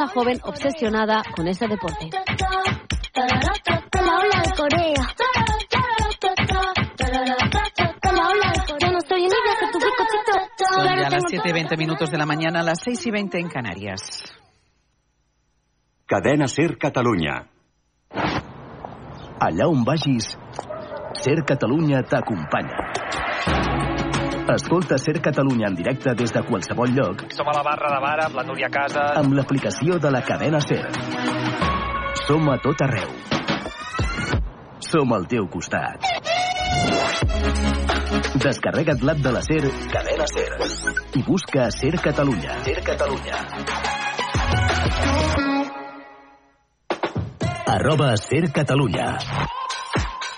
Una joven obsesionada con este deporte. La ola de Corea. La ola de Corea. No estoy unida con tu bizcochito. Son ya las tengo 7 y 20 minutos de la mañana, las 6 y 20 en Canarias. Cadena Ser Catalunya. Allà on vagis, Ser Catalunya t'acompanya. Escolta Ser Catalunya en directe des de qualsevol lloc Som a la barra de bar amb la Núria Casa. amb l'aplicació de la cadena Ser. Som a tot arreu. Som al teu costat. Descarrega't l'app de la Ser, cadena Ser, i busca Ser Catalunya. Ser Catalunya. Arroba Ser Catalunya.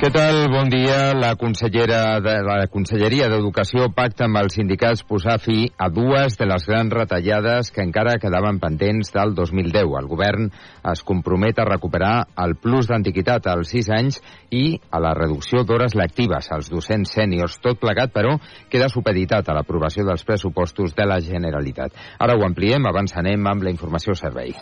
Què tal? Bon dia. La consellera de la Conselleria d'Educació pacta amb els sindicats posar fi a dues de les grans retallades que encara quedaven pendents del 2010. El govern es compromet a recuperar el plus d'antiguitat als 6 anys i a la reducció d'hores lectives als docents sèniors. Tot plegat, però, queda supeditat a l'aprovació dels pressupostos de la Generalitat. Ara ho ampliem, abans anem amb la informació servei.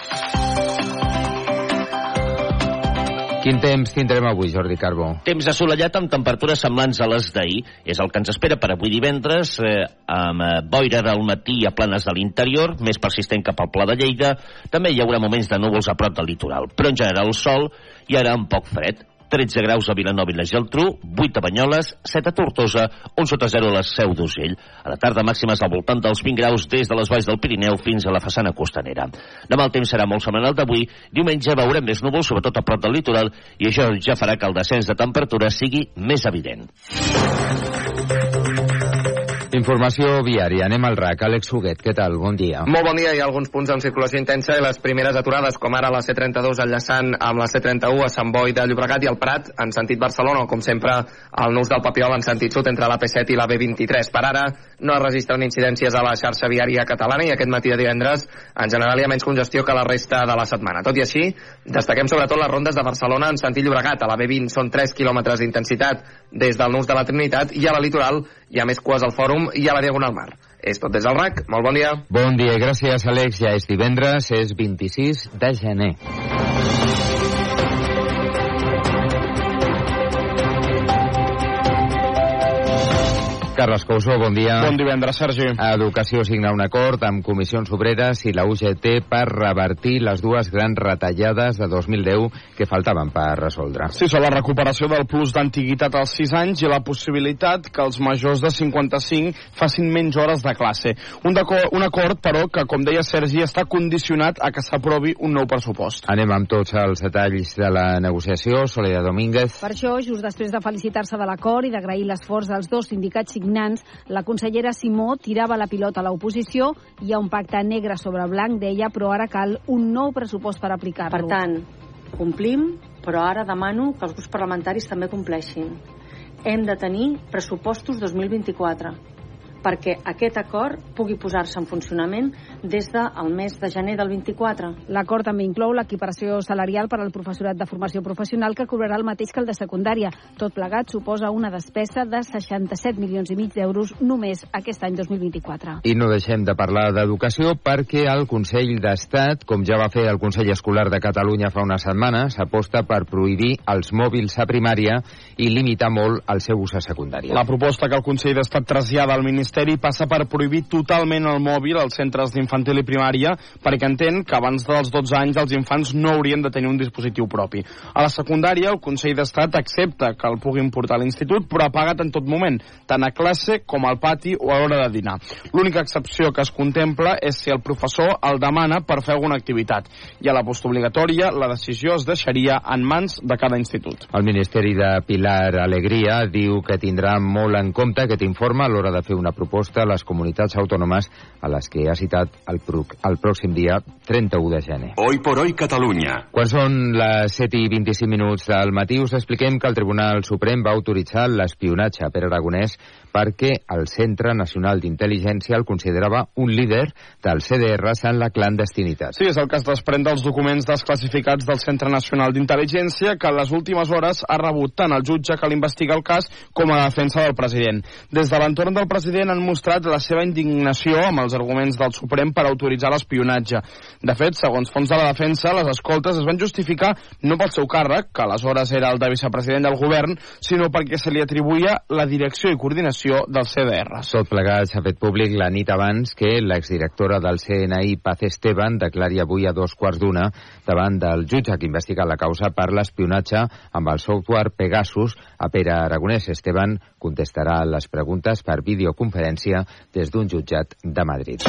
Quin temps tindrem avui, Jordi Carbó? Temps assolellat amb temperatures semblants a les d'ahir. És el que ens espera per avui divendres, eh, amb eh, boira del matí a planes de l'interior, més persistent cap al Pla de Lleida. També hi haurà moments de núvols a prop del litoral. Però en general el sol i ara un poc fred. 13 graus a Vilanova i la Geltrú, 8 a Banyoles, 7 a Tortosa, 11 sota 0 a la Seu d'Urgell. A la tarda màximes al voltant dels 20 graus des de les valls del Pirineu fins a la façana costanera. Demà el temps serà molt setmanal d'avui. Diumenge veurem més núvols, sobretot a prop del litoral, i això ja farà que el descens de temperatura sigui més evident. Informació viària. Anem al RAC. Àlex Huguet, què tal? Bon dia. Molt bon dia. Hi ha alguns punts amb circulació intensa i les primeres aturades, com ara la C32 enllaçant amb la C31 a Sant Boi de Llobregat i el Prat, en sentit Barcelona, com sempre el nus del Papiol en sentit sud entre la P7 i la B23. Per ara no es registren incidències a la xarxa viària catalana i aquest matí de divendres en general hi ha menys congestió que la resta de la setmana. Tot i així, destaquem sobretot les rondes de Barcelona en sentit Llobregat. A la B20 són 3 quilòmetres d'intensitat des del nus de la Trinitat i a la litoral hi ha més cues al fòrum i a la Diagonal Mar. És tot des del RAC. Molt bon dia. Bon dia gràcies, Àlex. Ja és divendres, és 26 de gener. Carles Cousó, bon dia. Bon divendres, Sergi. Educació signa un acord amb comissions obreres i la UGT per revertir les dues grans retallades de 2010 que faltaven per resoldre. Sí, són la recuperació del plus d'antiguitat als 6 anys i la possibilitat que els majors de 55 facin menys hores de classe. Un, un acord, però, que, com deia Sergi, està condicionat a que s'aprovi un nou pressupost. Anem amb tots els detalls de la negociació. Soledad Domínguez. Per això, just després de felicitar-se de l'acord i d'agrair l'esforç dels dos sindicats signants, la consellera Simó tirava la pilota a l'oposició. Hi ha un pacte negre sobre blanc, deia, però ara cal un nou pressupost per aplicar-lo. Per tant, complim, però ara demano que els grups parlamentaris també compleixin. Hem de tenir pressupostos 2024 perquè aquest acord pugui posar-se en funcionament des del mes de gener del 24. L'acord també inclou l'equiparació salarial per al professorat de formació professional que cobrarà el mateix que el de secundària. Tot plegat suposa una despesa de 67 milions i mig d'euros només aquest any 2024. I no deixem de parlar d'educació perquè el Consell d'Estat, com ja va fer el Consell Escolar de Catalunya fa unes setmanes, aposta per prohibir els mòbils a primària i limitar molt el seu ús a secundària. La proposta que el Consell d'Estat trasllada al Ministeri Ministeri passa per prohibir totalment el mòbil als centres d'infantil i primària perquè entén que abans dels 12 anys els infants no haurien de tenir un dispositiu propi. A la secundària, el Consell d'Estat accepta que el puguin portar a l'institut, però apagat en tot moment, tant a classe com al pati o a l'hora de dinar. L'única excepció que es contempla és si el professor el demana per fer alguna activitat. I a la postobligatòria, la decisió es deixaria en mans de cada institut. El Ministeri de Pilar Alegria diu que tindrà molt en compte aquest informe a l'hora de fer una proposta a les comunitats autònomes a les que ha citat el, PRUC el pròxim dia 31 de gener. Hoy por hoy Catalunya. Quan són les 7 i 25 minuts del matí us expliquem que el Tribunal Suprem va autoritzar l'espionatge a Pere Aragonès perquè el Centre Nacional d'Intel·ligència el considerava un líder dels CDRs en la clandestinitat. Sí, és el que es desprèn dels documents desclassificats del Centre Nacional d'Intel·ligència que en les últimes hores ha rebut tant el jutge que l'investiga el cas com a defensa del president. Des de l'entorn del president han mostrat la seva indignació amb els arguments del Suprem per autoritzar l'espionatge. De fet, segons fons de la defensa, les escoltes es van justificar no pel seu càrrec, que aleshores era el de vicepresident del govern, sinó perquè se li atribuïa la direcció i coordinació del CDR. Tot plegat s'ha fet públic la nit abans que l'exdirectora del CNI, Paz Esteban, declari avui a dos quarts d'una davant del jutge que investiga la causa per l'espionatge amb el software Pegasus a Pere Aragonès. Esteban contestarà les preguntes per videoconferència des d'un jutjat de Madrid.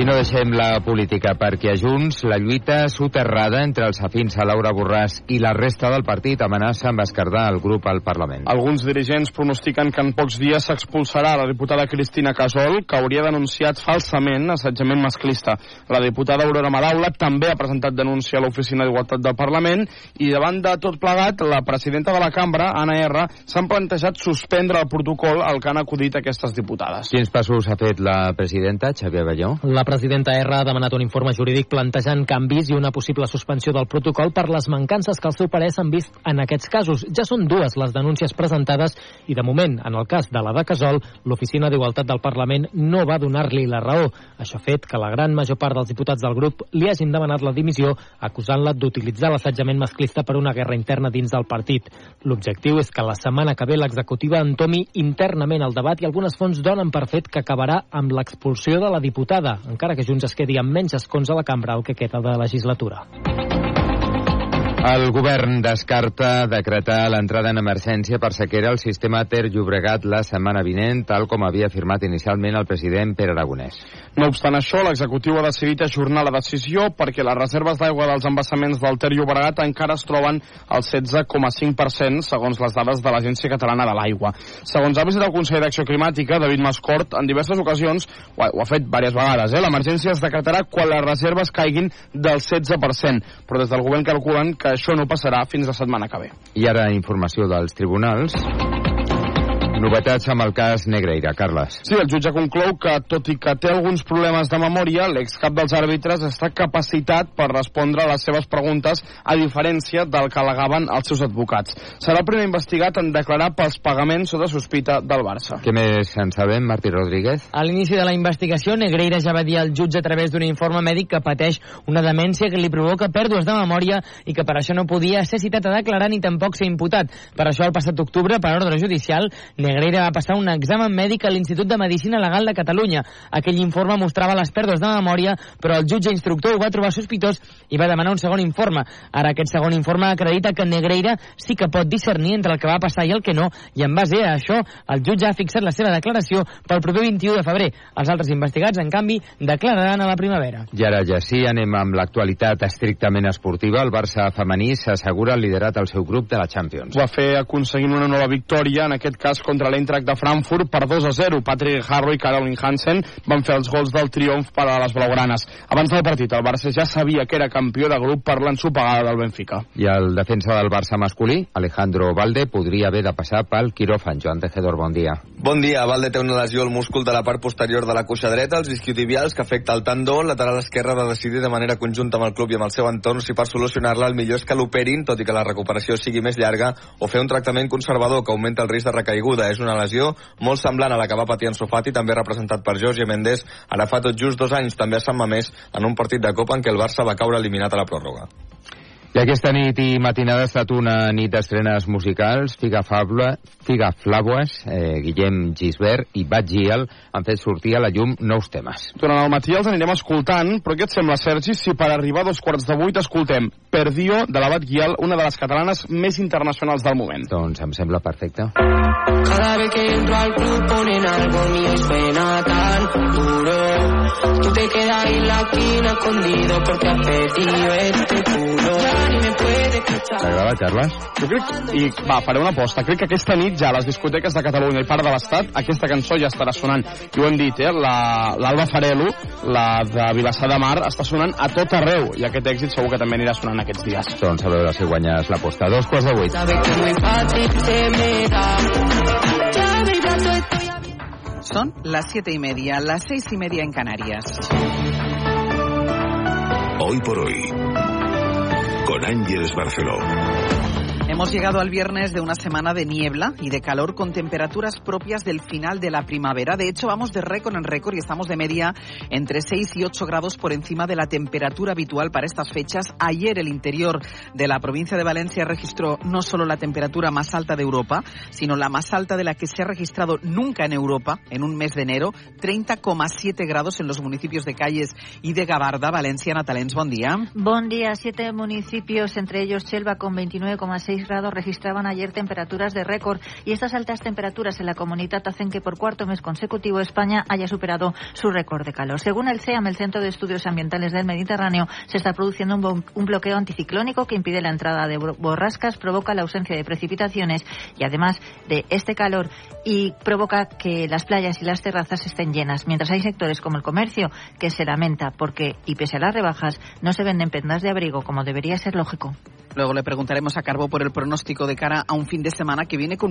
I no deixem la política perquè a Junts la lluita soterrada entre els afins a Laura Borràs i la resta del partit amenaça amb escardar el grup al Parlament. Alguns dirigents pronostiquen que en pocs dies s'expulsarà la diputada Cristina Casol, que hauria denunciat falsament assetjament masclista. La diputada Aurora Madaula també ha presentat denúncia a l'Oficina d'Igualtat del Parlament i davant de tot plegat, la presidenta de la cambra, Anna R, s'han plantejat suspendre el protocol al que han acudit aquestes diputades. Quins passos ha fet la presidenta, Xavier Balló? La presidenta R ha demanat un informe jurídic plantejant canvis i una possible suspensió del protocol per les mancances que al seu parer s'han vist en aquests casos. Ja són dues les denúncies presentades i, de moment, en el cas de la de Casol, l'Oficina d'Igualtat del Parlament no va donar-li la raó. Això ha fet que la gran major part dels diputats del grup li hagin demanat la dimissió acusant-la d'utilitzar l'assetjament masclista per una guerra interna dins del partit. L'objectiu és que la setmana que ve l'executiva entomi internament el debat i algunes fonts donen per fet que acabarà amb l'expulsió de la diputada, encara que Junts es quedi amb menys escons a la cambra el que queda de legislatura. El govern descarta decretar l'entrada en emergència per sequera al sistema Ter Llobregat la setmana vinent, tal com havia afirmat inicialment el president Pere Aragonès. No obstant això, l'executiu ha decidit ajornar la decisió perquè les reserves d'aigua dels embassaments del Ter Llobregat encara es troben al 16,5% segons les dades de l'Agència Catalana de l'Aigua. Segons ha visitat el Consell d'Acció Climàtica, David Mascort, en diverses ocasions, ho ha, ho ha fet diverses vegades, eh? l'emergència es decretarà quan les reserves caiguin del 16%, però des del govern calculen que això no passarà fins la setmana que ve. I ara informació dels tribunals. Novetats amb el cas Negreira, Carles. Sí, el jutge conclou que, tot i que té alguns problemes de memòria, l'excap dels àrbitres està capacitat per respondre a les seves preguntes, a diferència del que alegaven els seus advocats. Serà el primer investigat en declarar pels pagaments sota sospita del Barça. Què més en sabem, Martí Rodríguez? A l'inici de la investigació, Negreira ja va dir al jutge a través d'un informe mèdic que pateix una demència que li provoca pèrdues de memòria i que per això no podia ser citat a declarar ni tampoc ser imputat. Per això, el passat octubre, per ordre judicial, Negreira va passar un examen mèdic a l'Institut de Medicina Legal de Catalunya. Aquell informe mostrava les pèrdues de memòria, però el jutge instructor ho va trobar sospitós i va demanar un segon informe. Ara aquest segon informe acredita que Negreira sí que pot discernir entre el que va passar i el que no, i en base a això, el jutge ha fixat la seva declaració pel proper 21 de febrer. Els altres investigats, en canvi, declararan a la primavera. I ara ja sí, anem amb l'actualitat estrictament esportiva. El Barça femení s'assegura el liderat al seu grup de la Champions. Ho va fer aconseguint una nova victòria, en aquest cas contra l'Eintracht de Frankfurt per 2 a 0. Patrick Harrow i Caroline Hansen van fer els gols del triomf per a les blaugranes. Abans del partit, el Barça ja sabia que era campió de grup per l'ensopegada del Benfica. I el defensa del Barça masculí, Alejandro Valde, podria haver de passar pel quiròfan. Joan Tejedor, bon dia. Bon dia. Valde té una lesió al múscul de la part posterior de la cuixa dreta, els isquiotibials, que afecta el tendó. El lateral esquerre ha de decidir de manera conjunta amb el club i amb el seu entorn si per solucionar-la el millor és que l'operin, tot i que la recuperació sigui més llarga, o fer un tractament conservador que augmenta el risc de recaiguda. És una lesió molt semblant a la que va patir en Sofati, també representat per Jorge Méndez, ara fa tot just dos anys també a Sant Mamés, en un partit de Copa en què el Barça va caure eliminat a la pròrroga. I aquesta nit i matinada ha estat una nit d'estrenes musicals. Figa, Fabla, Figa Flaues, eh, Guillem Gisbert i Bat Giel han fet sortir a la llum nous temes. Durant el matí els anirem escoltant, però què et sembla, Sergi, si per arribar a dos quarts de vuit escoltem Perdio, de la Bat Giel, una de les catalanes més internacionals del moment. Doncs em sembla perfecte. Cada vez que entro al club ponen algo mío y suena tan duro. Tú te quedas en la esquina escondido porque has perdido este culo. T'agrada, Carles? Jo crec, i va, faré una aposta, crec que aquesta nit ja a les discoteques de Catalunya i part de l'Estat aquesta cançó ja estarà sonant. I ho hem dit, eh? L'Alba la, Farelo, la de Vilassar de Mar, està sonant a tot arreu i aquest èxit segur que també anirà sonant aquests dies. Doncs a veure si guanyes l'aposta. Dos quarts de vuit. Son las siete y media, las seis y media en Canarias. Hoy por hoy. Con Ángeles Barceló. Hemos llegado al viernes de una semana de niebla y de calor con temperaturas propias del final de la primavera. De hecho, vamos de récord en récord y estamos de media entre 6 y 8 grados por encima de la temperatura habitual para estas fechas. Ayer el interior de la provincia de Valencia registró no solo la temperatura más alta de Europa, sino la más alta de la que se ha registrado nunca en Europa en un mes de enero, 30,7 grados en los municipios de Calles y de Gabarda. Valencia, Natalens, buen día. Buen día. Siete municipios, entre ellos Chelva con 29,6 registraban ayer temperaturas de récord. Y estas altas temperaturas en la comunidad hacen que por cuarto mes consecutivo España haya superado su récord de calor. Según el CEAM, el Centro de Estudios Ambientales del Mediterráneo, se está produciendo un, un bloqueo anticiclónico que impide la entrada de borrascas, provoca la ausencia de precipitaciones y además de este calor y provoca que las playas y las terrazas estén llenas, mientras hay sectores como el comercio que se lamenta porque, y pese a las rebajas, no se venden prendas de abrigo como debería ser lógico. Luego le preguntaremos a Carbo por el pronóstico de cara a un fin de semana que viene con